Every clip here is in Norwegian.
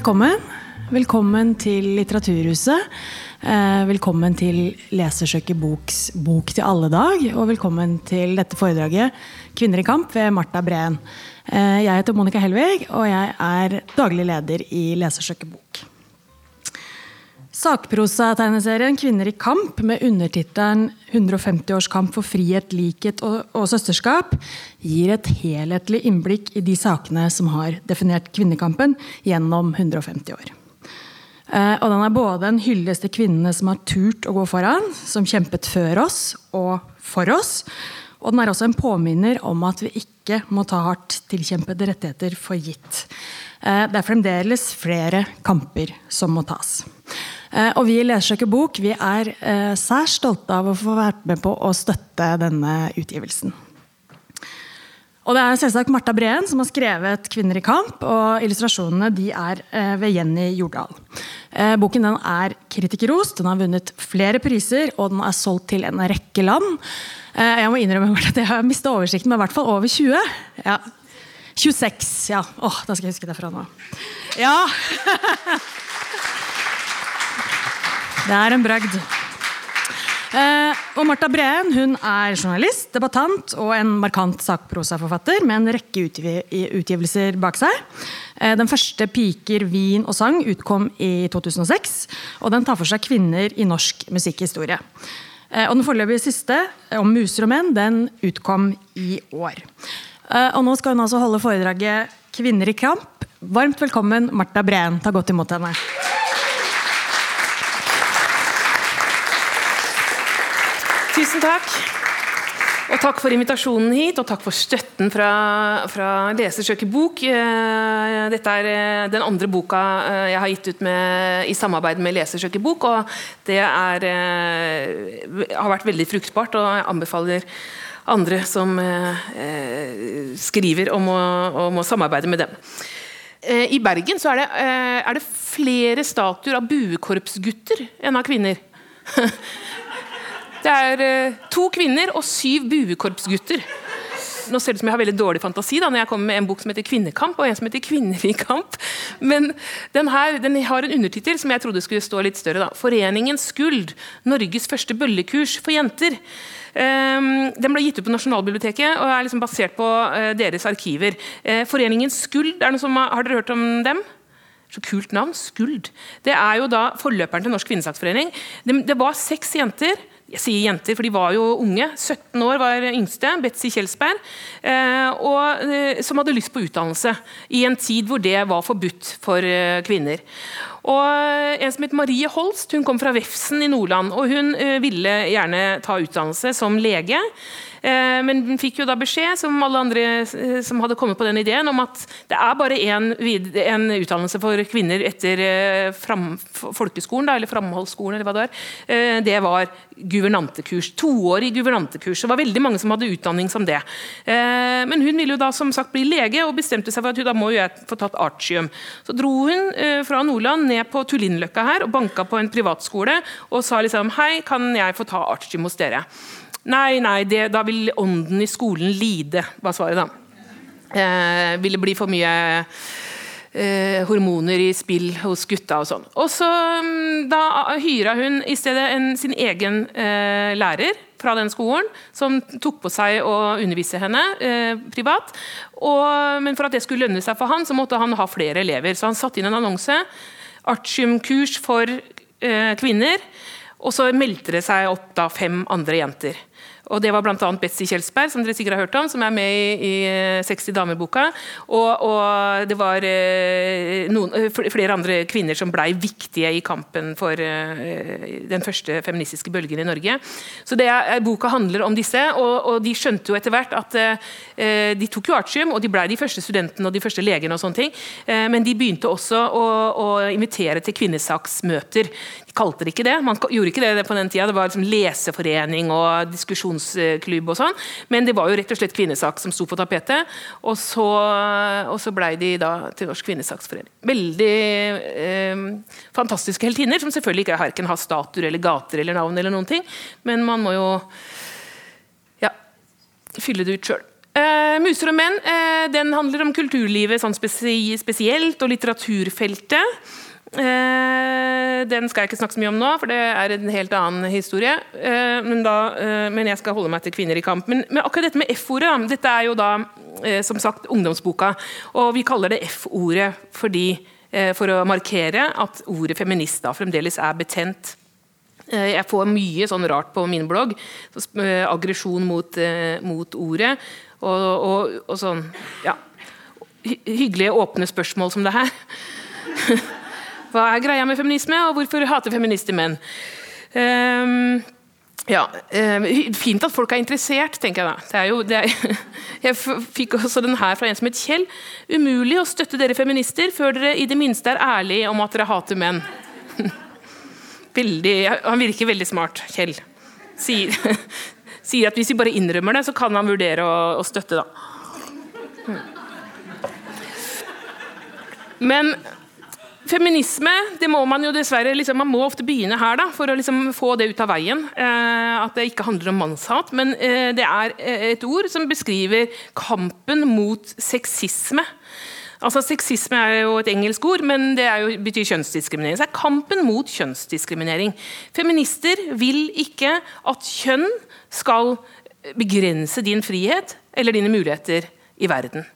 Velkommen. Velkommen til Litteraturhuset. Eh, velkommen til Lesersøket boks Bok til alle dag. Og velkommen til dette foredraget 'Kvinner i kamp' ved Marta Breen. Eh, jeg heter Monica Helvig, og jeg er daglig leder i Lesersøket bok. Sakprosategneserien 'Kvinner i kamp' med undertittelen 150 års kamp for frihet, likhet og, og, søsterskap gir et helhetlig innblikk i de sakene som har definert kvinnekampen gjennom 150 år. Eh, og den er både en hyllest til kvinnene som har turt å gå foran, som kjempet før oss og for oss. Og den er også en påminner om at vi ikke må ta hardt tilkjempede rettigheter for gitt. Eh, det er fremdeles flere kamper som må tas. Eh, og vi i Lesersøker bok vi er eh, særs stolte av å få vært med på å støtte denne utgivelsen. Og det er selvsagt Marta Breen som har skrevet 'Kvinner i kamp', og illustrasjonene de er eh, ved Jenny Jordal. Boken den er kritikerrost, den har vunnet flere priser, og den er solgt til en rekke land. Jeg må innrømme at jeg har mista oversikten, men i hvert fall over 20. Ja. 26, ja. Åh, da skal jeg huske det fra nå. Ja! Det er en bragd. Eh, og Marta Breen hun er journalist, debattant og en markant sakprosaforfatter med en rekke utgivelser bak seg. Eh, den første 'Piker, vin og sang' utkom i 2006. og Den tar for seg kvinner i norsk musikkhistorie. Eh, og Den foreløpige siste, om muser og menn, den utkom i år. Eh, og Nå skal hun altså holde foredraget 'Kvinner i kamp'. Varmt velkommen, Marta Breen. Ta godt imot henne. Tusen takk. Og takk for invitasjonen hit, og takk for støtten fra, fra Lesersøker bok. Eh, dette er eh, den andre boka eh, jeg har gitt ut med, i samarbeid med Lesersøker bok, og det er, har vært veldig fruktbart, og jeg anbefaler andre som skriver om å, om å samarbeide med dem. I Bergen er det, er det flere statuer av buekorpsgutter enn av kvinner. Det er eh, to kvinner og syv buekorpsgutter. Nå ser det ut som jeg har veldig dårlig fantasi da, når jeg kommer med en bok som heter 'Kvinnekamp' og en som heter 'Kvinner kamp'. Men den, her, den har en undertittel som jeg trodde skulle stå litt større. da. 'Foreningens skuld. Norges første bøllekurs for jenter'. Um, den ble gitt ut på Nasjonalbiblioteket og er liksom basert på uh, deres arkiver. Uh, Foreningens skuld, er noe som, har dere hørt om dem? Så kult navn. Skuld. Det er jo da forløperen til Norsk kvinnesaksforening. Det, det var seks jenter jeg sier jenter, for de var jo unge. 17 år var yngste, Betzy Kjelsberg. Eh, og, eh, som hadde lyst på utdannelse i en tid hvor det var forbudt for eh, kvinner. Og En som het Marie Holst hun kom fra Vefsn i Nordland. og Hun ville gjerne ta utdannelse som lege. Eh, men hun fikk jo da beskjed, som alle andre eh, som hadde kommet på den ideen, om at det er bare én utdannelse for kvinner etter eh, fram, folkeskolen, da, eller framholdsskolen, eller hva det var. Det var guvernantekurs. Toårig guvernantekurs. Det var veldig mange som hadde utdanning som det. Men hun ville jo da som sagt bli lege, og bestemte seg for at hun da må jo jeg få tatt artium. Så dro hun fra Nordland ned på Tullinløkka her og banka på en privatskole og sa liksom Hei, kan jeg få ta artium hos dere? Nei, nei, det, da vil ånden i skolen lide, var svaret, da. Eh, det bli for mye eh, hormoner i spill hos gutta og sånn. Og så mm, Da hyra hun i stedet en, sin egen eh, lærer fra den skolen, som tok på seg å undervise henne eh, privat. Og, men for at det skulle lønne seg for han, så måtte han ha flere elever. Så han satte inn en annonse. Artium-kurs for eh, kvinner. Og så meldte det seg opp da fem andre jenter. Og Det var bl.a. Betzy Kjelsberg, som dere sikkert har hørt om, som er med i, i 60 damer-boka. Og, og, det var eh, noen, eh, flere andre kvinner som blei viktige i kampen for eh, den første feministiske bølgen i Norge. Så det Boka handler om disse, og, og de skjønte jo etter hvert at eh, de tok jo artium, og de blei de første studentene og de første legene, og sånne ting, eh, men de begynte også å, å invitere til kvinnesaksmøter. De kalte det ikke det, man gjorde ikke det på den tida. Det var liksom leseforening og diskusjonsklubb og sånn. Men det var jo rett og slett kvinnesak som sto på tapetet. Og så, og så blei de da til Norsk kvinnesaksforening. Veldig eh, fantastiske heltinner, som selvfølgelig ikke verken har statuer eller gater eller navn eller noen ting. Men man må jo ja, fylle det ut sjøl. Uh, 'Muser og menn' uh, den handler om kulturlivet sånn spesielt, og litteraturfeltet. Uh, den skal jeg ikke snakke så mye om nå, for det er en helt annen historie. Men, da, men, jeg skal holde meg til 'Kvinner i kamp'. Men, men akkurat dette med F-ordet Dette er jo da som sagt ungdomsboka. Og vi kaller det F-ordet for å markere at ordet feminist da fremdeles er betent. Jeg får mye sånn rart på min blogg. Aggresjon mot, mot ordet. Og, og, og sånn ja, hyggelige, åpne spørsmål som det her. Hva er greia med feminisme, og hvorfor hater feminister menn? Um, ja, uh, Fint at folk er interessert, tenker jeg da. Jo, er, jeg fikk også den her fra en som het Kjell. Umulig å støtte dere feminister før dere i det minste er ærlige om at dere hater menn. Veldig, han virker veldig smart, Kjell. Sier, sier at hvis vi bare innrømmer det, så kan han vurdere å, å støtte, da. Men feminisme det må man jo dessverre liksom, man må ofte begynne her da, for å liksom, få det ut av veien. Eh, at det ikke handler om mannshat. Men eh, det er eh, et ord som beskriver kampen mot sexisme. Altså, Sexisme er jo et engelsk ord, men det jo, betyr kjønnsdiskriminering. Så det er kampen mot kjønnsdiskriminering. Feminister vil ikke at kjønn skal begrense din frihet eller dine muligheter i verden.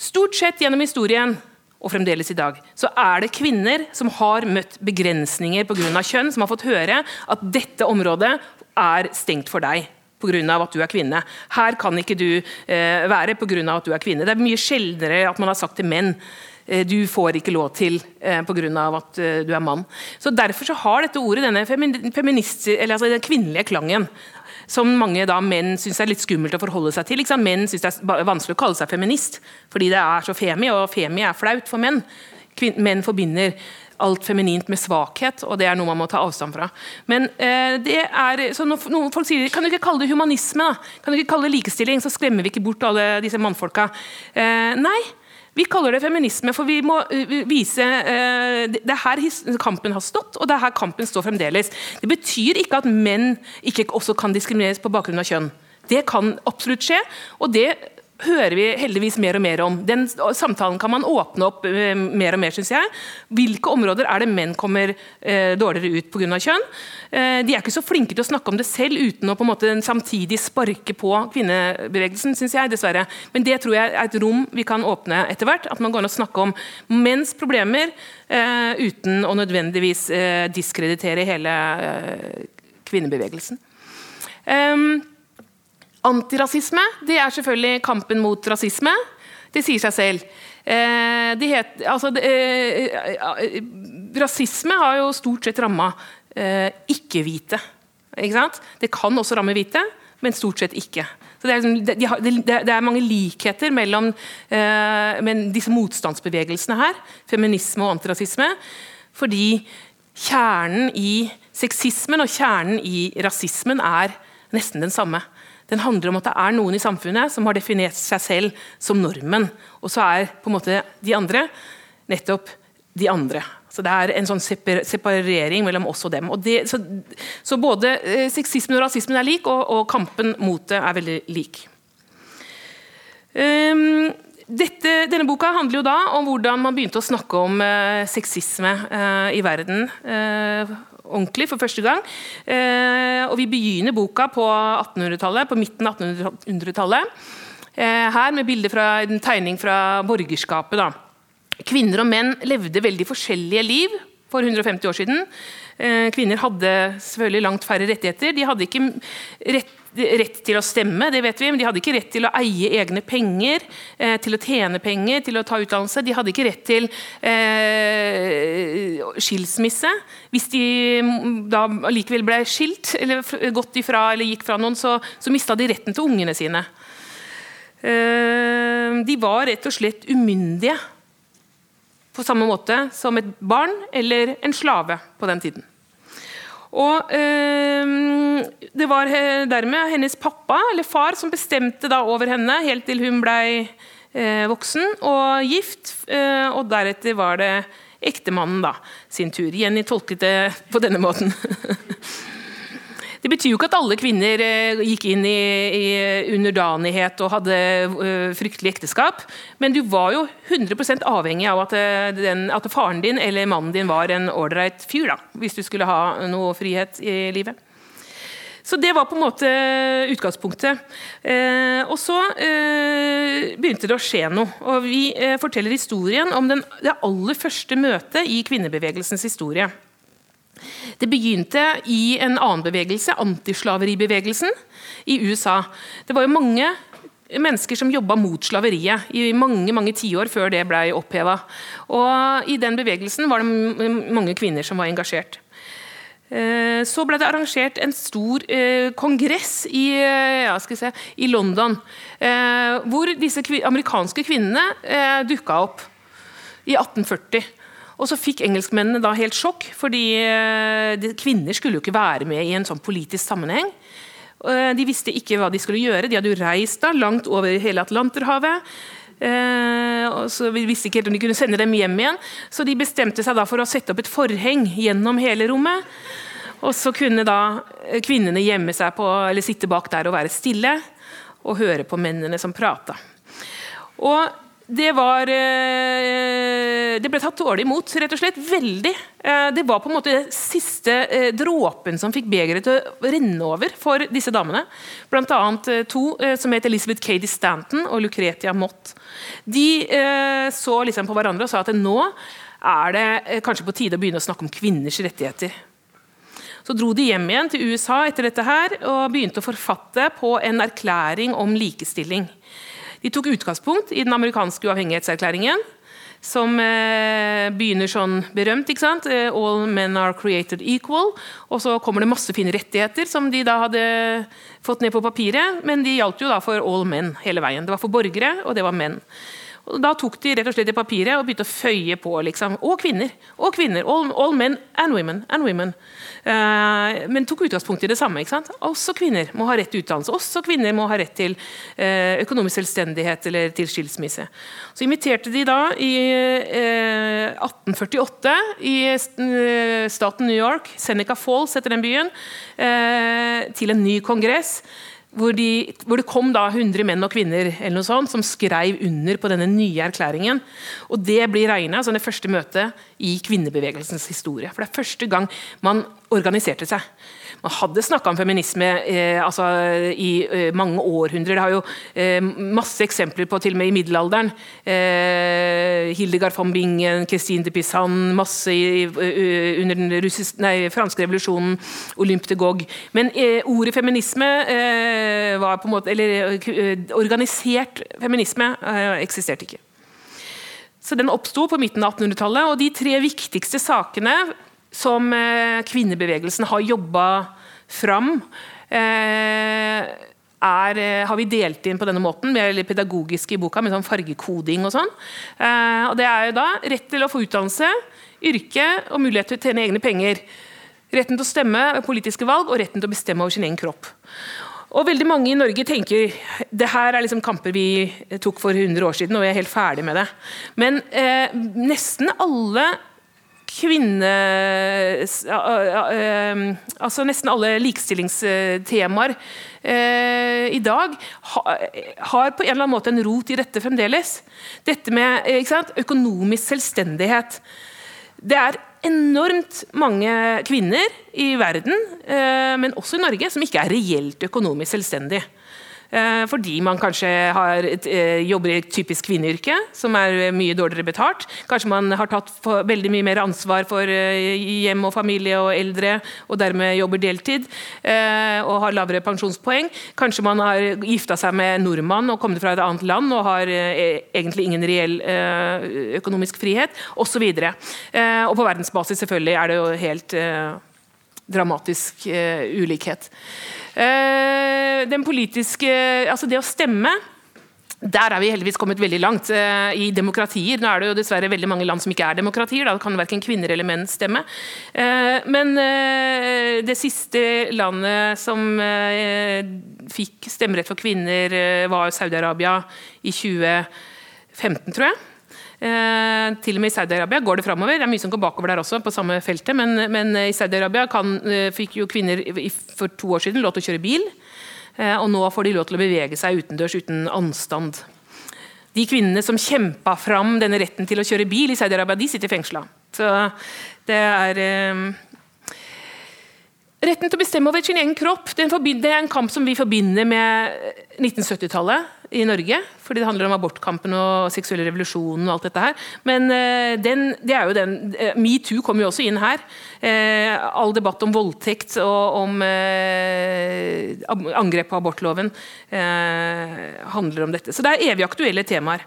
Stort sett gjennom historien og fremdeles i dag, så er det kvinner som har møtt begrensninger pga. kjønn, som har fått høre at dette området er stengt for deg pga. at du er kvinne. Her kan ikke du eh, være pga. at du er kvinne. Det er mye sjeldnere at man har sagt til menn eh, du får ikke lov til eh, pga. at eh, du er mann. Så Derfor så har dette ordet denne altså den kvinnelige klangen som mange da, menn syns er litt skummelt å forholde seg til. Menn syns det er vanskelig å kalle seg feminist, fordi det er så femi, og femi er flaut for menn. Kvin menn forbinder alt feminint med svakhet, og det er noe man må ta avstand fra. Men eh, det er, så når, når folk sier kan du ikke kalle det humanisme, da? kan du ikke kalle det likestilling, så skremmer vi ikke bort alle disse mannfolka. Eh, nei, vi kaller det feminisme, for vi må uh, vise uh, Det er her kampen har stått, og det er her kampen står fremdeles. Det betyr ikke at menn ikke også kan diskrimineres på bakgrunn av kjønn. Det kan absolutt skje, og det hører vi heldigvis mer og mer om. Den samtalen kan man åpne opp uh, mer og mer, syns jeg. Hvilke områder er det menn kommer uh, dårligere ut pga. kjønn? Uh, de er ikke så flinke til å snakke om det selv uten å på en måte samtidig sparke på kvinnebevegelsen, syns jeg, dessverre. Men det tror jeg er et rom vi kan åpne etter hvert. At man går an å snakke om menns problemer uten å nødvendigvis diskreditere hele kvinnebevegelsen. Um, Antirasisme det er selvfølgelig kampen mot rasisme. Det sier seg selv. Eh, de het, altså, de, eh, rasisme har jo stort sett ramma eh, ikke-hvite. Ikke det kan også ramme hvite, men stort sett ikke. Så det, er, liksom, de, de, det, er mange likheter mellom eh, disse motstandsbevegelsene her, feminisme og antirasisme, fordi kjernen i sexismen og kjernen i rasismen er nesten den samme. Den handler om at det er noen i samfunnet som har definert seg selv som normen. Og så er på en måte de andre nettopp de andre. Så Det er en sånn separering mellom oss og dem. Og det, så, så, både eh, sexismen og rasismen er lik, og, og kampen mot det er veldig lik. Um, dette, denne boka handler jo da om hvordan man begynte å snakke om eh, sexisme eh, i verden. Uh, ordentlig for første gang. Eh, og vi begynner boka på 1800-tallet, på midten av 1800-tallet. Eh, her med bilder fra en tegning fra borgerskapet. Da. Kvinner og menn levde veldig forskjellige liv for 150 år siden. Eh, kvinner hadde selvfølgelig langt færre rettigheter. De hadde ikke rett rett til å stemme, det vet vi, men de hadde ikke rett til å eie egne penger, eh, til å tjene penger, til å ta utdannelse. De hadde ikke rett til eh, skilsmisse. Hvis de mm, da likevel ble skilt, eller gått ifra, eller gikk fra noen, så, så mista de retten til ungene sine. Eh, de var rett og slett umyndige. På samme måte som et barn eller en slave på den tiden. Og eh, Det var dermed hennes pappa eller far som bestemte da over henne helt til hun ble eh, voksen og gift. Eh, og deretter var det ektemannen da, sin tur. Jenny tolket det på denne måten. Det betyr jo ikke at alle kvinner eh, gikk inn i, i underdanighet og hadde uh, fryktelig ekteskap, men du var jo 100 avhengig av at, den, at, faren din eller mannen din var en ålreit fyr, da, hvis du skulle ha noe frihet i livet. Så det var på en måte utgangspunktet. Eh, og så eh, begynte det å skje noe. Og vi eh, forteller historien om den, det aller første møtet i kvinnebevegelsens historie. Det begynte i en annen bevegelse, antislaveribevegelsen i USA. Det var jo mange mennesker som jobba mot slaveriet i mange mange tiår før det ble oppheva. I den bevegelsen var det mange kvinner som var engasjert. Eh, så ble det arrangert en stor eh, kongress i, eh, ja, se, i London, hvor disse amerikanske kvinnene dukka opp i 1840. Og så fikk engelskmennene da helt sjokk, fordi kvinner skulle jo ikke være med i en sånn politisk sammenheng. De visste ikke hva de skulle gjøre. De hadde jo reist da langt over hele Atlanterhavet. Eh, og så vi visste ikke helt om de kunne sende dem hjem igjen, så de bestemte seg da for å sette opp et forheng gjennom hele rommet. Og så kunne da kvinnene gjemme seg på, eller sitte bak der og være stille og høre på mennene som prata. Og det var eh, Det ble tatt dårlig imot, rett og slett. Veldig. Eh, det var på en måte siste eh, dråpen som fikk begeret til å renne over for disse damene. Blant annet to som het Elizabeth Cady Stanton og Lucretia Mott. De så liksom på hverandre og sa at nå er det kanskje på tide å begynne å snakke om kvinners rettigheter. Så dro de hjem igjen til USA etter dette her og begynte å forfatte på en erklæring om likestilling. De tok utgangspunkt i den amerikanske uavhengighetserklæringen, som eh, begynner sånn berømt. ikke sant? Eh, All men are created equal. Og så kommer det masse fine rettigheter som de da hadde fått ned på papiret, men de gjaldt jo da for all men hele veien. Det var for borgere, og det var menn. Og Da tok de rett og slett i papiret og begynte å føye på. liksom, Og kvinner. Og kvinner. All, all men and women. and women. Uh, men tok utgangspunkt i det samme. ikke sant? Også kvinner må ha rett til utdannelse. Også kvinner må ha rett til uh, økonomisk selvstendighet eller til skilsmisse. Så inviterte de da i uh, eh, 1848 i staten New York, Seneca Falls heter den byen, til en ny kongress hvor, de, hvor, det kom da 100 menn og kvinner eller noe sånt, som skrev under på denne nye erklæringen. Og Det blir regna som det første møtet i kvinnebevegelsens historie. For Det er første gang man organiserte seg. Man hadde snakka om feminisme eh, altså, i eh, mange århundrer. Det har jo eh, masse eksempler på, til og med i middelalderen. Eh, Hildegard von Bingen, Christine de Pisan, masse i, under den russisk, nei, franske revolusjonen, Olympe de Gogh. Men eh, ordet feminisme eh, var på en måte Eller organisert feminisme eksisterte ikke. Så Den oppsto på midten av 1800-tallet, og de tre viktigste sakene som eh, kvinnebevegelsen har jobba fram, eh, er, eh, har vi delt inn på denne måten, med litt pedagogisk i boka, med sånn fargekoding og sånn. og Det er jo da rett til å få utdannelse, yrke og mulighet til å tjene egne penger. Retten til å stemme ved politiske valg og retten til å bestemme over sin egen kropp. Og veldig mange i Norge tenker det her er liksom kamper vi tok for 100 år siden, og vi er helt ferdig med det. Men eh, nesten alle kvinne... Altså nesten alle likestillingstemaer eh, i dag har på en eller annen måte en rot i dette fremdeles. Dette med økonomisk selvstendighet. Det er enormt mange kvinner i verden, eh, men også i Norge, som ikke er reelt økonomisk selvstendige. Eh, fordi man kanskje har eh, jobber i et typisk kvinneyrke, som er mye dårligere betalt. Kanskje man har tatt veldig mye mer ansvar for eh, hjem og familie og eldre, og dermed jobber deltid og har lavere pensjonspoeng. Kanskje man har gifta seg med nordmann og kommet fra et annet land og har egentlig ingen reell økonomisk frihet, osv. Og, og på verdensbasis selvfølgelig er det jo helt dramatisk ulikhet. Eh, den politiske, altså det å stemme der er vi heldigvis kommet veldig langt uh, i demokratier. Nå er det jo dessverre veldig mange land som ikke er demokratier. Da kan verken kvinner eller menn stemme. Uh, men det siste landet som fikk stemmerett for kvinner, var Saudi-Arabia i 2015, tror jeg. Eh, til og med i Saudi-Arabia går det framover. Det er mye som går bakover der også, på samme feltet. Men, men i Saudi-Arabia eh, fikk jo kvinner for to år siden lov til å kjøre bil. Eh, og nå får de lov til å bevege seg utendørs uten anstand. De kvinnene som kjempa fram denne retten til å kjøre bil i Saudi-Arabia, de sitter fengsla. Så det er Retten til å bestemme over sin egen kropp det er en kamp som vi forbinder med 1970-tallet i Norge. Fordi det handler om abortkampen og seksuelle revolusjonen og alt dette her. Men uh, den, det er jo den uh, Metoo kommer jo også inn her. All debatt om voldtekt og om angrep på abortloven handler om dette. Så det er evig aktuelle temaer.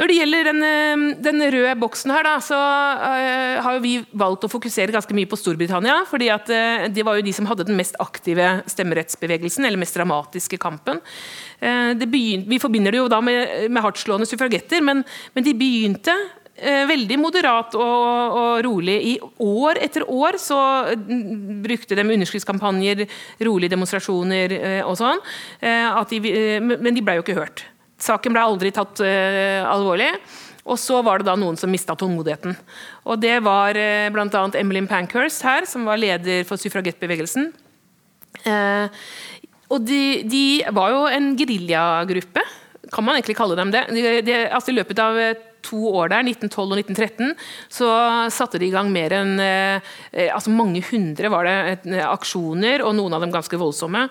Når det gjelder den, eh, den røde boksen her, da, så uh, har vi valgt å fokusere ganske mye på Storbritannia. fordi at uh, Det var jo de som hadde den mest aktive stemmerettsbevegelsen, eller mest dramatiske kampen. Uh, begynte, vi forbinder det jo da med, med hardtslående suffragetter, men, men, de begynte veldig moderat og, og, rolig. I år etter år så mm, brukte de underskriftskampanjer, rolige demonstrasjoner og sånn. De, men de ble jo ikke hørt. Saken ble aldri tatt uh, alvorlig. Og så var det da noen som mista tålmodigheten. Og Det var uh, bl.a. Emmeline Pankhurst her, som var leder for suffragettbevegelsen. Uh, og de, de, var jo en geriljagruppe, kan man egentlig kalle dem det. De, de, altså I løpet av to år der, 1912 og 1913, så satte de i gang mer enn eh, altså Mange hundre var det eh, aksjoner, og noen av dem ganske voldsomme.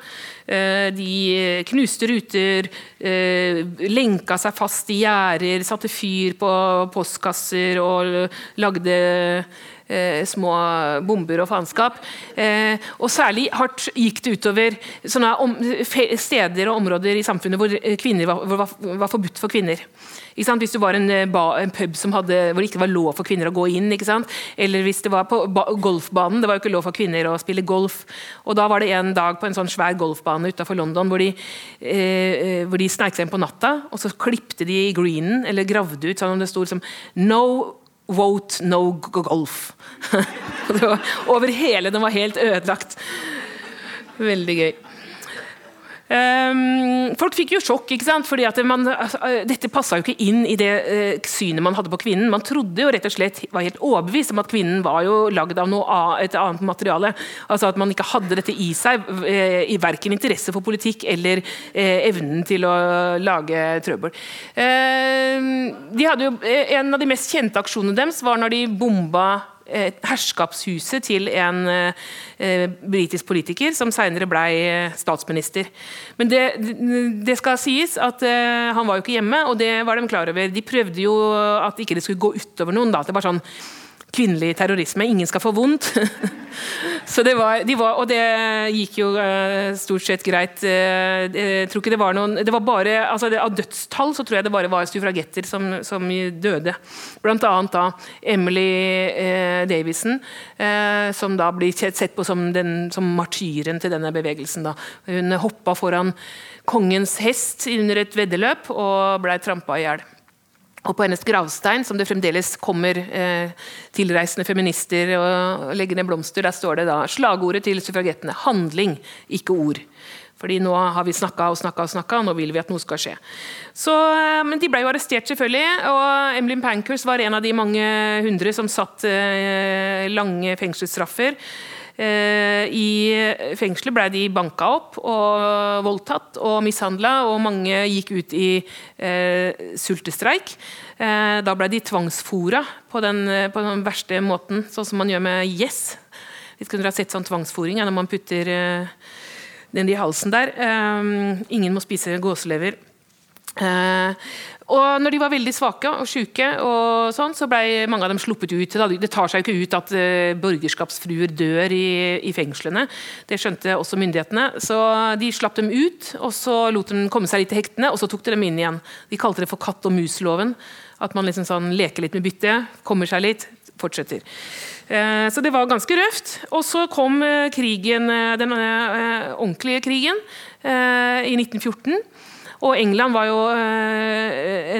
Eh, de knuste ruter, eh, lenka seg fast i gjerder, satte fyr på postkasser og lagde eh, små bomber og faenskap. Eh, og særlig hardt gikk det utover steder og områder i samfunnet hvor, kvinner var, var, var forbudt for kvinner. Hvis du var en, eh, en pub hadde, hvor det ikke var lov for kvinner å gå inn, eller hvis det var på golfbanen, det var jo ikke lov for kvinner å spille golf. Og Da var det en dag på en sånn svær golfbane utenfor London hvor de, eh, hvor de seg inn på natta, og så klipte de i greenen, eller gravde ut sånn om det sto som 'No vote, no golf'. over hele, den var helt ødelagt. Veldig gøy. Um, folk fikk jo sjokk, ikke sant? fordi at man, altså, dette passa jo ikke inn i det uh, synet man hadde på kvinnen. Man trodde jo rett og slett, var helt overbevist om at kvinnen var jo lagd av noe, et annet materiale. Altså At man ikke hadde dette i seg, uh, i verken interesse for politikk eller uh, evnen til å lage trøbbel. Ehm, de hadde jo, en av de mest kjente aksjonene deres var når de bomba herskapshuset til en eh, britisk politiker, som senere ble eh, statsminister. Men det, det, skal sies at eh, han var jo ikke hjemme, og det var de klar over. De prøvde jo at ikke det skulle gå utover noen. Da. Det var sånn kvinnelig terrorisme. Ingen skal få vondt. så det var, de var, og det gikk jo uh, stort sett greit. Uh, jeg tror ikke det var noen det var bare, altså det, Av dødstall så tror jeg det bare var suffragetter som, som døde. Blant annet da Emily uh, Davison, som da blir sett på som, den, som martyren til denne bevegelsen. Da. Hun hoppa foran kongens hest under et veddeløp og blei trampa i hjel. Og på hennes gravstein, som det fremdeles kommer eh, tilreisende feminister og legger ned blomster, der står det da slagordet til suffragettene 'handling, ikke ord'. Fordi nå har vi snakka og snakka og snakka, nå vil vi at noe skal skje. Så, eh, men de ble jo arrestert, selvfølgelig. Og Emilyn Pankhurst var en av de mange hundre som satt eh, lange fengselsstraffer. Eh, I fengselet ble de banka opp og voldtatt og mishandla, og mange gikk ut i eh, sultestreik. Eh, da ble de tvangsfora på den, på den, verste måten, sånn som man gjør med gjess. Hvis dere har sett sånn tvangsfòring, når man putter den i halsen der. Ingen må spise gåselever. Eh, og når de var veldig svake og syke, og sånn, så ble mange av dem sluppet ut. Det tar seg jo ikke ut at uh, borgerskapsfruer dør i, i, fengslene. Det skjønte også myndighetene. Så de slapp dem ut, og så lot de komme seg litt til hektene, og så tok de dem inn igjen. De kalte det for katt og mus-loven. At man liksom sånn leker litt med byttet, kommer seg litt, fortsetter. Uh, så det var ganske røft. Og så kom krigen, den ordentlige krigen i 1914. Og England var jo eh,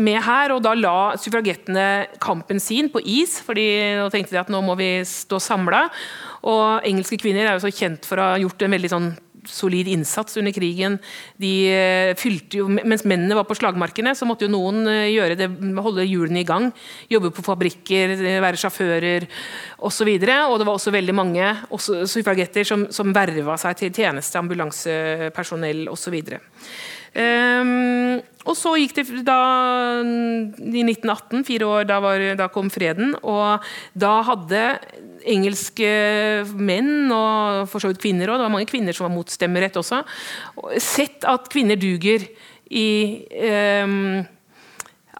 med her, og da la suffragettene kampen sin på is. fordi nå tenkte de at nå må vi stå samla. Og engelske kvinner er jo så kjent for å ha gjort en veldig sånn solid innsats under krigen. De eh, fylte jo, Mens mennene var på slagmarkene, så måtte jo noen eh, gjøre det, holde hjulene i gang. Jobbe på fabrikker, være sjåfører osv. Og, og det var også veldig mange suffragetter som, som verva seg til tjeneste, ambulansepersonell osv. Um, og så gikk det da i 1918, fire år, da, var, da, kom freden. Og da hadde engelske menn, og for så vidt kvinner òg, det var mange kvinner som var mot stemmerett også, sett at kvinner duger i um,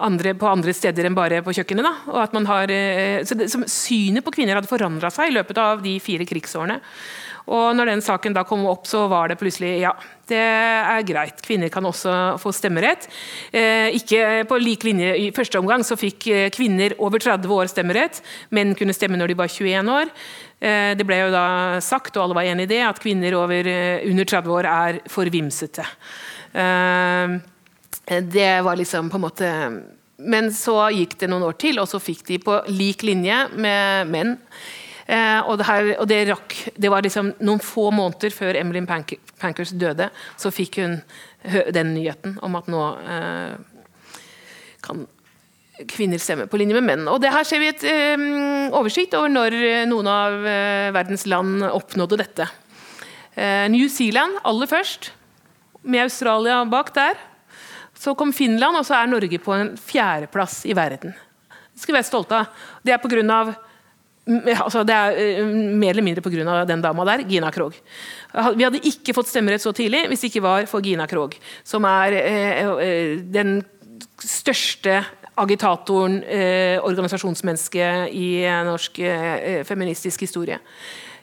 andre, på andre steder enn bare på kjøkkenet. Da. Og at man har, eh, så det, Synet på kvinner hadde forandra seg i løpet av de fire krigsårene. Og når den saken da kom opp, så var det plutselig ja, det er greit. Kvinner kan også få stemmerett. Eh, ikke på lik linje I første omgang så fikk eh, kvinner over 30 år stemmerett. Menn kunne stemme når de var 21 år. Eh, det ble jo da sagt, og alle var enig i det, at kvinner over, eh, under 30 år er for vimsete. Eh, det var liksom på en måte Men så gikk det noen år til, og så fikk de på lik linje med menn og, det, her, og det, rakk, det, var liksom noen få måneder før Emmeline Pankers døde, så fikk hun den nyheten om at nå eh, kan kvinner stemme på linje med menn. Og det Her ser vi et eh, oversikt over når noen av eh, verdens land oppnådde dette. Eh, New Zealand aller først, med Australia bak der. Så kom Finland, og så er Norge på en fjerdeplass i verden. Det skal vi være stolte av. Det er på grunn Altså, det er uh, mer eller mindre pga. den dama der, Gina Krog. Vi hadde ikke fått stemmerett så tidlig hvis det ikke var for Gina Krog, som er uh, uh, den største agitatoren, organisasjonsmennesket i norsk feministisk historie.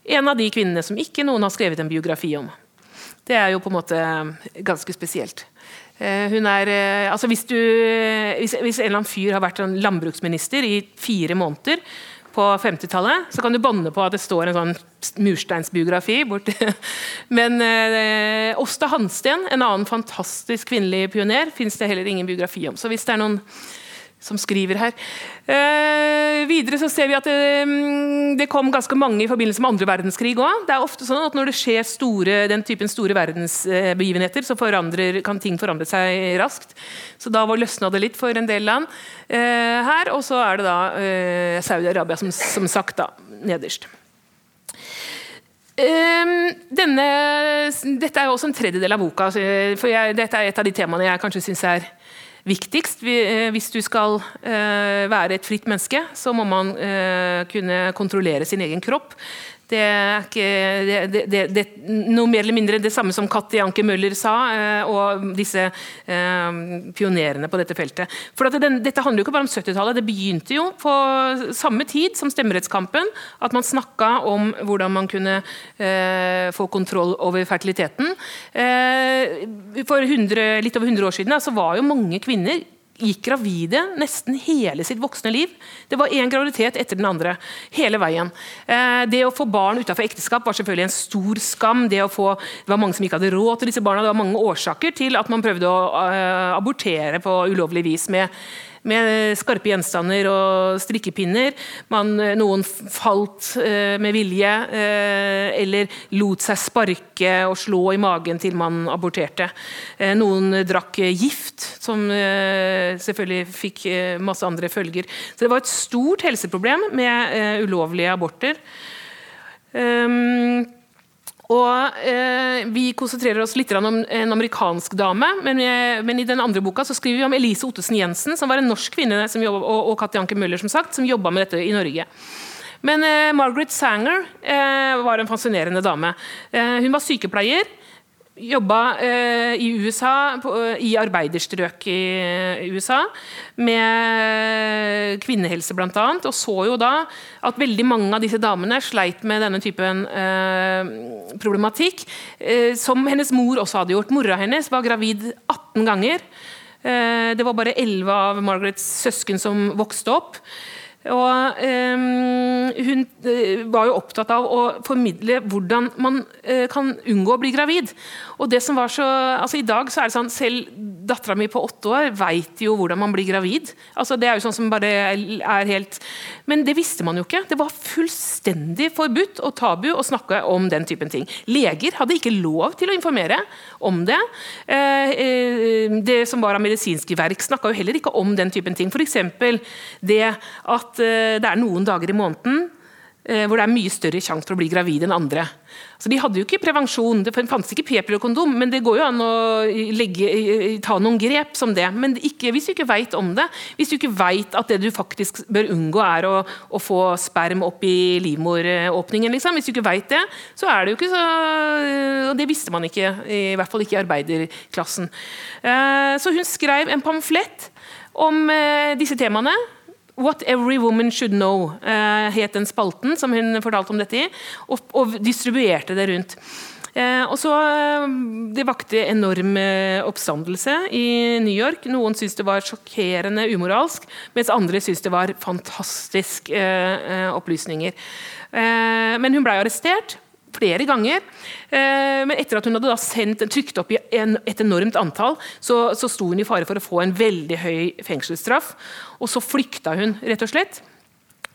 En av de kvinnene som ikke noen har skrevet en biografi om. Det er jo på en måte ganske spesielt. Hun er, altså hvis, du, hvis, hvis en eller annen fyr har vært landbruksminister i fire måneder, på 50-tallet, så kan du banne på at det står en sånn mursteinsbiografi borti Men eh, Åsta Hansten, en annen fantastisk kvinnelig pioner, fins det heller ingen biografi om. Så hvis det er noen som skriver her. Eh, videre så ser vi at det, mm, det, kom ganske mange i forbindelse med andre verdenskrig òg. Det er ofte sånn at når det skjer store, den typen store verdensbegivenheter, så kan ting forandre seg raskt. Så da var løsna det litt for en del land eh, her. Og så er det da eh, Saudi-Arabia, som, som, sagt, da, nederst. Um, denne, dette er jo også en tredjedel av boka. for jeg, Dette er et av de temaene jeg kanskje syns er viktigst. Eh, hvis du skal eh, være et fritt menneske, så må man eh, kunne kontrollere sin egen kropp. Det er ikke det, det, det, noe mer eller mindre det samme som Katti Anke Møller sa, og disse eh, pionerene på dette feltet. For den, Dette handler jo ikke bare om 70-tallet. Det begynte jo på samme tid som stemmerettskampen. At man snakka om hvordan man kunne eh, få kontroll over fertiliteten. Eh, for 100, litt over 100 år siden så var jo mange kvinner gikk gravide nesten hele sitt voksne liv. Det var én graviditet etter den andre. hele veien. Eh, det å få barn utenfor ekteskap var selvfølgelig en stor skam. Det, få, det, var mange som ikke hadde råd til disse barna. Det var mange årsaker til at man prøvde å uh, abortere på ulovlig vis med med skarpe gjenstander og strikkepinner. Man, noen falt eh, med vilje, eh, eller lot seg sparke og slå i magen til man aborterte. Eh, noen drakk gift, som eh, selvfølgelig fikk eh, masse andre følger. Så det var et stort helseproblem med eh, ulovlige aborter. Og eh, Vi konsentrerer oss litt om en amerikansk dame, men, eh, men, i den andre boka så skriver vi om Elise Ottesen Jensen, som var en norsk kvinne, jobbet, og, og Katja Anke Møller, som sagt, som jobba med dette i Norge. Men eh, Margaret Sanger eh, var en fascinerende dame. Eh, hun var sykepleier jobba eh, i USA, på, i arbeiderstrøk i USA, med kvinnehelse bl.a. Og så jo da at veldig mange av disse damene sleit med denne typen eh, problematikk, eh, som hennes mor også hadde gjort. Mora hennes var gravid 18 ganger. Eh, det var bare 11 av Margarets søsken som vokste opp. Og um, Hun uh, var jo opptatt av å formidle hvordan man uh, kan unngå å bli gravid. Og det som var så, altså I dag så er det sånn selv Dattera mi på åtte år veit jo hvordan man blir gravid. Altså, det er jo sånn som bare er helt Men det visste man jo ikke. Det var fullstendig forbudt og tabu å snakke om den typen ting. Leger hadde ikke lov til å informere om det. Eh, eh, det som var av medisinske verk, snakka jo heller ikke om den typen ting. F.eks. det at eh, det er noen dager i måneden hvor det er mye større sjanse for å bli gravid enn andre. Så De hadde jo ikke prevensjon, det fantes ikke p-piller og kondom, men det går jo an å legge, ta noen grep som det. Men ikke, hvis du ikke veit om det, hvis du ikke veit at det du faktisk bør unngå, er å, å få sperm opp i livmoråpningen, liksom. hvis du ikke veit det, så er det jo ikke så Og det visste man ikke, i hvert fall ikke i arbeiderklassen. Eh, så hun skrev en pamflett om eh, disse temaene. 'What Every Woman Should Know' uh, het den spalten som hun fortalte om dette i, og, og distribuerte det rundt. Uh, og så uh, Det vakte enorm oppstandelse i New York. Noen syntes det var sjokkerende umoralsk, mens andre syntes det var fantastisk opplysninger. men hun blei arrestert flere ganger. Eh, men etter at hun hadde sendt, trykt opp en, et enormt antall, så, så sto hun i fare for å få en veldig høy fengselsstraff. Og så flykta hun, rett og slett.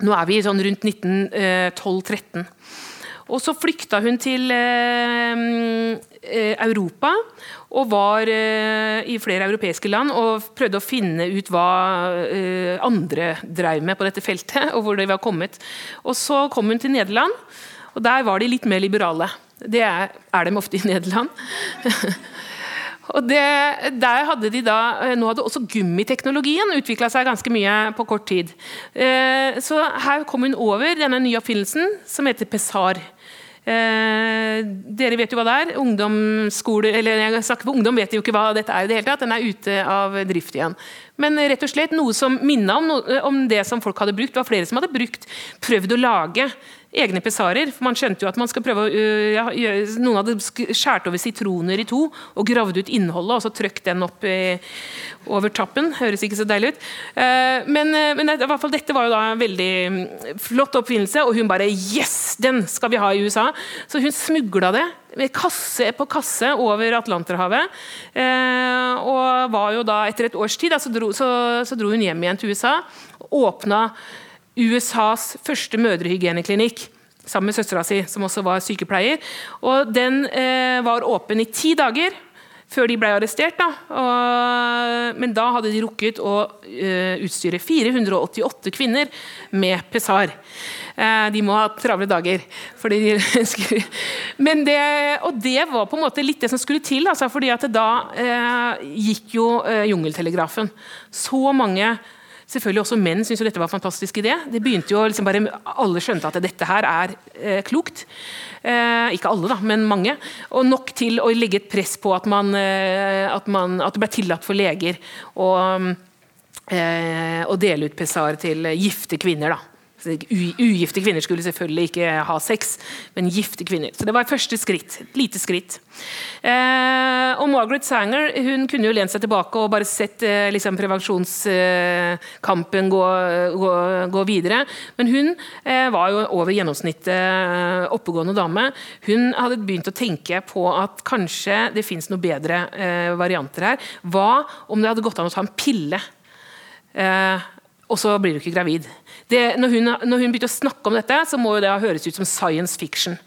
Nå er vi sånn rundt 1912-13. Eh, og så flykta hun til eh, Europa og var i flere europeiske land og prøvde å finne ut hva andre drev med på dette feltet, og hvor de var kommet. Og så kom hun til Nederland. Og Der var de litt mer liberale. Det er, de ofte i Nederland. og det, der hadde de da, Nå hadde også gummiteknologien utvikla seg ganske mye på kort tid. Eh, så her kom hun over denne nye oppfinnelsen som heter Pessar. Eh, dere vet jo hva det er. Ungdomsskole, eller jeg snakker på ungdom vet jo ikke hva dette er. i det hele tatt. Den er ute av drift igjen. Men rett og slett noe som minna om, om, det som folk hadde brukt. Det var flere som hadde brukt, prøvd å lage egne pesarer. For man skjønte jo at man skal prøve å, ja, Noen hadde skåret over sitroner i to og gravd ut innholdet og så trykt den opp i, over tappen. Høres ikke så deilig ut. Eh, men, men, i hvert fall dette var jo da en veldig mm, flott oppfinnelse, og hun bare Yes! Den skal vi ha i USA! Så hun smugla det kasse på kasse over Atlanterhavet. Eh, og var jo da, etter et års tid da, så, dro, så, så dro hun hjem igjen til USA. Åpna USAs første mødrehygieneklinikk sammen med søstera si, som også var sykepleier. Og Den eh, var åpen i ti dager før de ble arrestert. Da. Og, men da hadde de rukket å eh, utstyre 488 kvinner med pesar. Eh, de må ha travle dager. De men det, og det var på en måte litt det som skulle til. Altså, fordi at da uh, gikk jo jungeltelegrafen. Så mange Selvfølgelig også menn syntes jo dette var en fantastisk idé. Det begynte jo liksom bare, Alle skjønte at dette her er eh, klokt. Eh, ikke alle, da, men mange. Og nok til å legge et press på at, man, eh, at, man, at det ble tillatt for leger å, eh, å dele ut pessar til gifte kvinner. da. Ugifte kvinner skulle selvfølgelig ikke ha sex, men gifte kvinner. Så det var første skritt. Lite skritt. Eh, og Margaret Sanger hun kunne jo lent seg tilbake og bare sett eh, liksom, prevensjonskampen gå, gå, gå, videre. Men hun eh, var jo over gjennomsnittet eh, oppegående dame. Hun hadde begynt å tenke på at kanskje det fins noen bedre eh, varianter her. Hva om det hadde gått an å ta en pille? Eh, og så blir du ikke gravid. Det, når, hun, når, hun, begynte å snakke om dette, så må det høres ut som science fiction.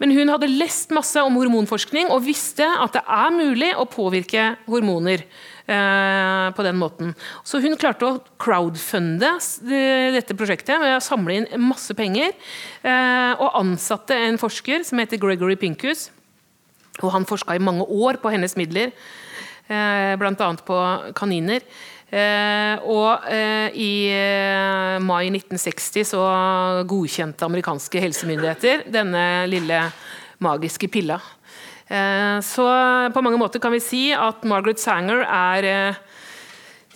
Men hun hadde lest masse om hormonforskning og visste at det er mulig å påvirke hormoner. Eh, på den måten. Så hun klarte å crowdfunde dette prosjektet ved å samle inn masse penger. Eh, og ansatte en forsker som heter Gregory Pincus. Og han forska i mange år på hennes midler, eh, bl.a. på kaniner. Eh, og eh, i eh, mai 1960 så godkjente amerikanske helsemyndigheter denne lille magiske pilla. Så på mange måter kan vi si at Margaret Sanger er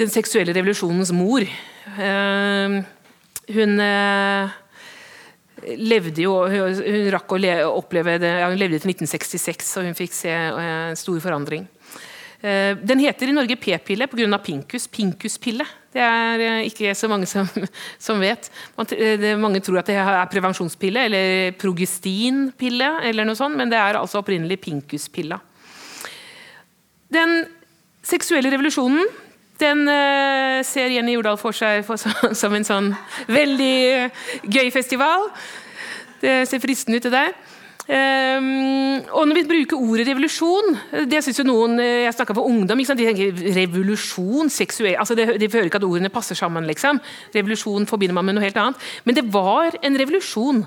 den seksuelle revolusjonens mor. Hun levde jo Hun rakk å oppleve det Hun levde til 1966, og hun fikk se en stor forandring. Eh, den heter i Norge p-pille pga. pinkus. Pinkuspille. Det er eh, ikke så mange som, som vet. Eh, mange tror at det er prevensjonspille eller progestinpille, eller noe sånt, men det er altså opprinnelig pinkuspilla. Den seksuelle revolusjonen den ser Jenny Jordal for seg for, som en sånn veldig gøy festival. Det ser fristende ut, det der. Um, og når vi bruker ordet revolusjon det synes jo noen, eh, Jeg snakka for ungdom. de tenker revolusjon, seksuell altså De hører ikke at ordene passer sammen. liksom. Revolusjon forbinder man med noe helt annet. Men det var en revolusjon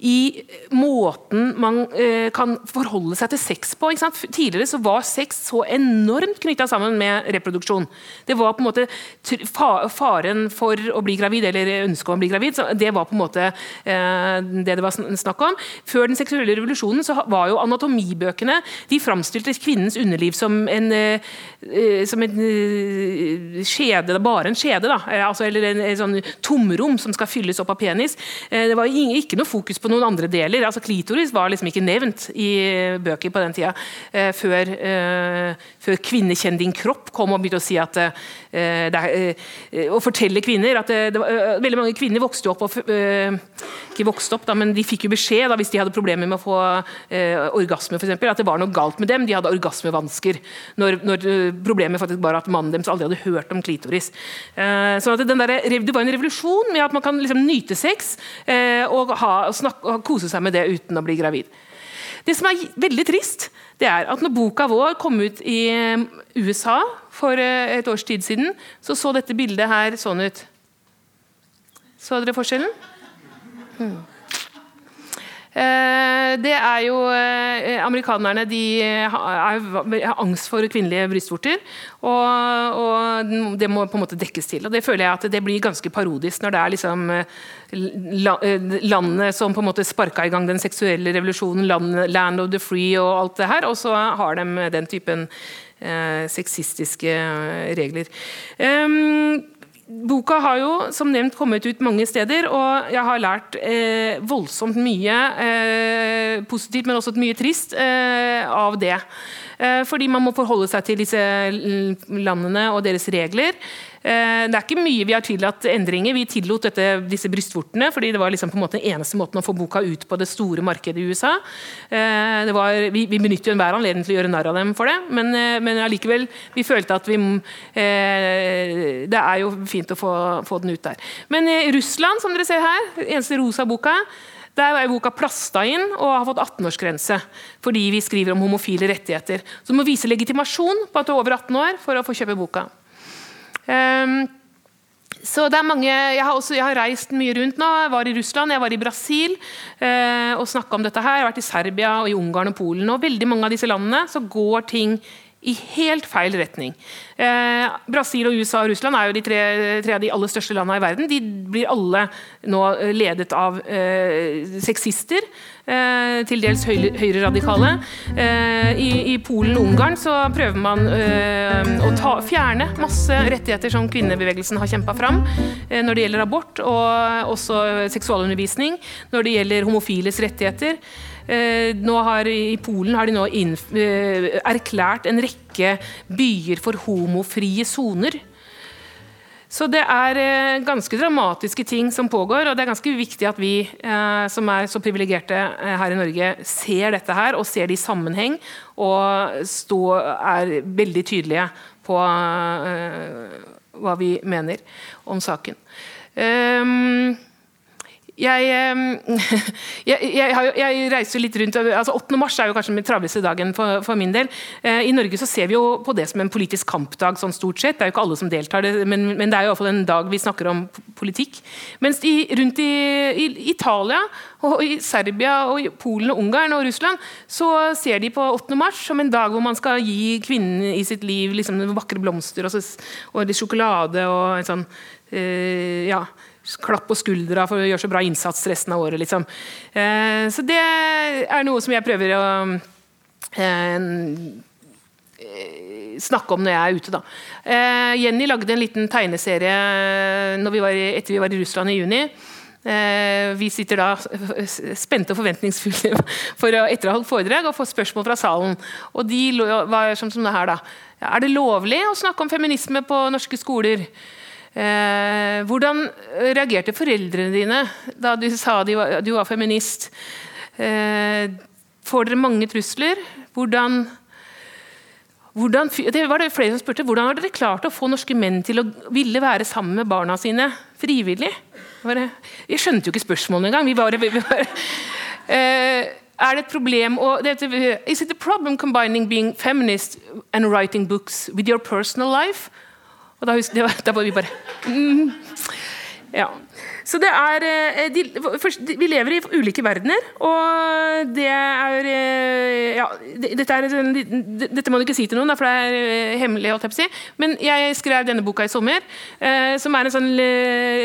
i måten man eh, kan forholde seg til sex på. Tidligere så var sex så enormt knytta sammen med reproduksjon. Det var på en måte Faren for å bli gravid, eller ønsket om å bli gravid, det var på en måte eh, det det var snakk om. Før den seksuelle revolusjonen så var jo anatomibøkene de framstilte kvinnens underliv som en, eh, som en skjede, bare en skjede, da, altså, eller en, en, sånn tomrom som skal fylles opp av penis. det var ikke noe fokus på noen andre deler. altså Klitoris var liksom ikke nevnt i bøker på den tida. Eh, før, eh, før 'Kvinne din kropp' kom og begynte å si at eh, er, Å fortelle kvinner at det, det var, Veldig mange kvinner vokste opp og Ikke vokste opp, da, men de fikk jo beskjed da, hvis de hadde problemer med å få orgasme, eksempel, at det var noe galt med dem. De hadde orgasmevansker. Når, når problemet faktisk var at mannen deres aldri hadde hørt om klitoris. så at der, Det var en revolusjon med at man kan liksom nyte sex og, ha, og snakke og kose seg med det uten å bli gravid. Det som er veldig trist, det er at når boka vår kom ut i um, USA for uh, et års tid siden, så så dette bildet her sånn ut. Så dere forskjellen? Hmm. Eh, det er jo eh, Amerikanerne de har angst for kvinnelige brystvorter. Og, og, det må på en måte dekkes til. og Det føler jeg at det blir ganske parodisk når det er liksom eh, landet som på en måte sparka i gang den seksuelle revolusjonen, land of the free og alt det her, og så har de den typen eh, sexistiske regler. Um, Boka har jo som nevnt kommet ut mange steder, og jeg har lært eh, voldsomt mye eh, positivt, men også mye trist eh, av det. Eh, fordi man må forholde seg til disse landene og deres regler. Eh, det er ikke mye vi har tillatt endringer. Vi tillot dette, disse brystvortene fordi det var liksom på en måte den eneste måten å få boka ut på det store markedet i USA. Eh, var, vi, vi benytter jo enhver anledning til å gjøre narr av dem for det, men, eh, men allikevel vi følte at vi Det er jo fint å få, få den ut der. Men i Russland, som dere ser her, eneste rosa boka der er boka plasta inn og har fått 18-årsgrense fordi vi skriver om homofile rettigheter. Så du må vise legitimasjon på at du er over 18 år for å få kjøpe boka. Um, så det er mange, jeg har, også, jeg har, reist mye rundt nå. Jeg var i Russland, jeg var i Brasil eh, og snakka om dette her. Jeg har vært i Serbia, og i Ungarn og Polen. og veldig mange av disse landene så går ting i helt feil retning. Eh, Brasil, og USA og Russland er jo de tre, tre, av de aller største landene i verden. De blir alle nå eh, ledet av eh, sexister, eh, til dels høyreradikale. Eh, i, I Polen og Ungarn så prøver man eh, å ta, fjerne masse rettigheter som kvinnebevegelsen har kjempa fram når det gjelder abort, og også seksualundervisning, når det gjelder homofiles rettigheter. Eh, har, I Polen har de nå eh, erklært en rekke byer for homofrie soner. Så det er eh, ganske dramatiske ting som pågår, og det er ganske viktig at vi som er så privilegerte her i Norge, ser dette her og ser det i sammenheng og stå, er veldig tydelige på hva vi mener om saken. Um, jeg, jeg, jeg, jeg, reiser litt rundt altså 8. mars er jo kanskje den travleste dagen for, for, min del. Eh, I Norge så ser vi jo på det som en politisk kampdag, sånn stort sett. Det er jo ikke alle som deltar, men, men det er jo i hvert fall en dag vi snakker om politikk. Mens i, rundt i, i, Italia, og i Serbia, og i Polen, og Ungarn og Russland så ser de på 8. mars som en dag hvor man skal gi kvinnen i sitt liv liksom, vakre blomster og, så, og litt sjokolade og en sånn øh, ja, klapp på skuldra for å gjøre så bra innsats resten av året. Liksom. Eh, så det er noe som jeg prøver å eh, snakke om når jeg er ute. Da. Eh, Jenny lagde en liten tegneserie vi var, etter vi var i Russland i juni. Vi sitter da spente og forventningsfulle for å etter å ha holdt foredrag og få spørsmål fra salen. Og de var som, som det her da. Er det lovlig å snakke om feminisme på norske skoler? Eh, hvordan reagerte foreldrene dine da du sa de var, du var feminist? Eh, får dere mange trusler? Hvordan hvordan, det var det flere som spurte, hvordan har dere klart å få norske menn til å ville være sammen med barna sine frivillig? Jeg skjønte jo ikke spørsmålene engang. Vi bare, vi bare eh, er det et problem å Is it a problem combining being feminist and writing books with your personal life? Og da, da var vi bare mm, Ja. Så det er eh, de, Vi lever i ulike verdener, og det er eh, ja, dette, er, dette må du ikke si til noen, for det er hemmelig å Si. Men jeg skrev denne boka i sommer, som er en sånn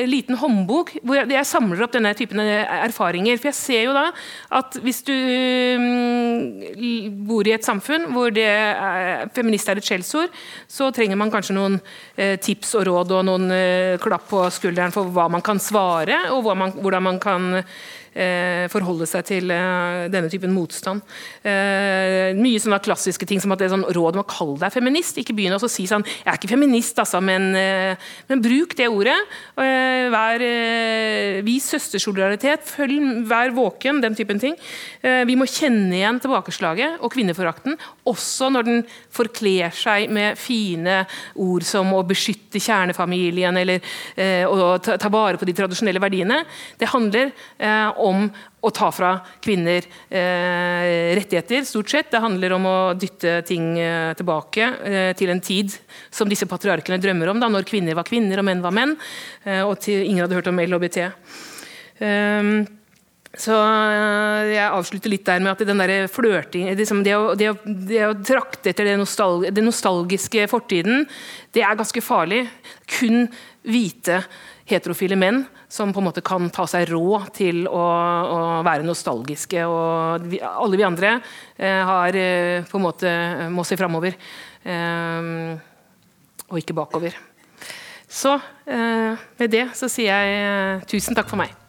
liten håndbok hvor jeg samler opp denne typen erfaringer. For jeg ser jo da at hvis du mm, bor i et samfunn hvor det er, feminist er et skjellsord, så trenger man kanskje noen tips og råd og noen klapp på skulderen for hva man kan svare svare, og hvordan man kan forholde seg til eh, denne typen motstand. Eh, mye sånne klassiske ting som at det er sånn råd om å kalle deg feminist. Ikke begynne å si sånn 'Jeg er ikke feminist, altså', men, eh, men bruk det ordet. Eh, vær, eh, vis søstersolidaritet. Følg, vær våken. Den typen ting. vi må kjenne igjen tilbakeslaget og kvinneforakten, også når den forkler seg med fine ord som å beskytte kjernefamilien eller å ta vare på de tradisjonelle verdiene. Det handler om om å ta fra kvinner eh, rettigheter, stort sett. Det handler om å dytte ting eh, tilbake eh, til en tid som disse patriarkene drømmer om, da, når kvinner var kvinner og menn var menn, eh, og til, ingen hadde hørt om LHBT. Um, så eh, Jeg avslutter litt der med at den der liksom det, å, det, det, å, trakte etter den, nostalg, det nostalgiske fortiden, det er ganske farlig. Kun hvite heterofile menn som på en måte kan ta seg råd til å, å være nostalgiske. og vi, Alle vi andre eh, har eh, på en måte må se framover, eh, og ikke bakover. Så eh, med det så sier jeg eh, tusen takk for meg.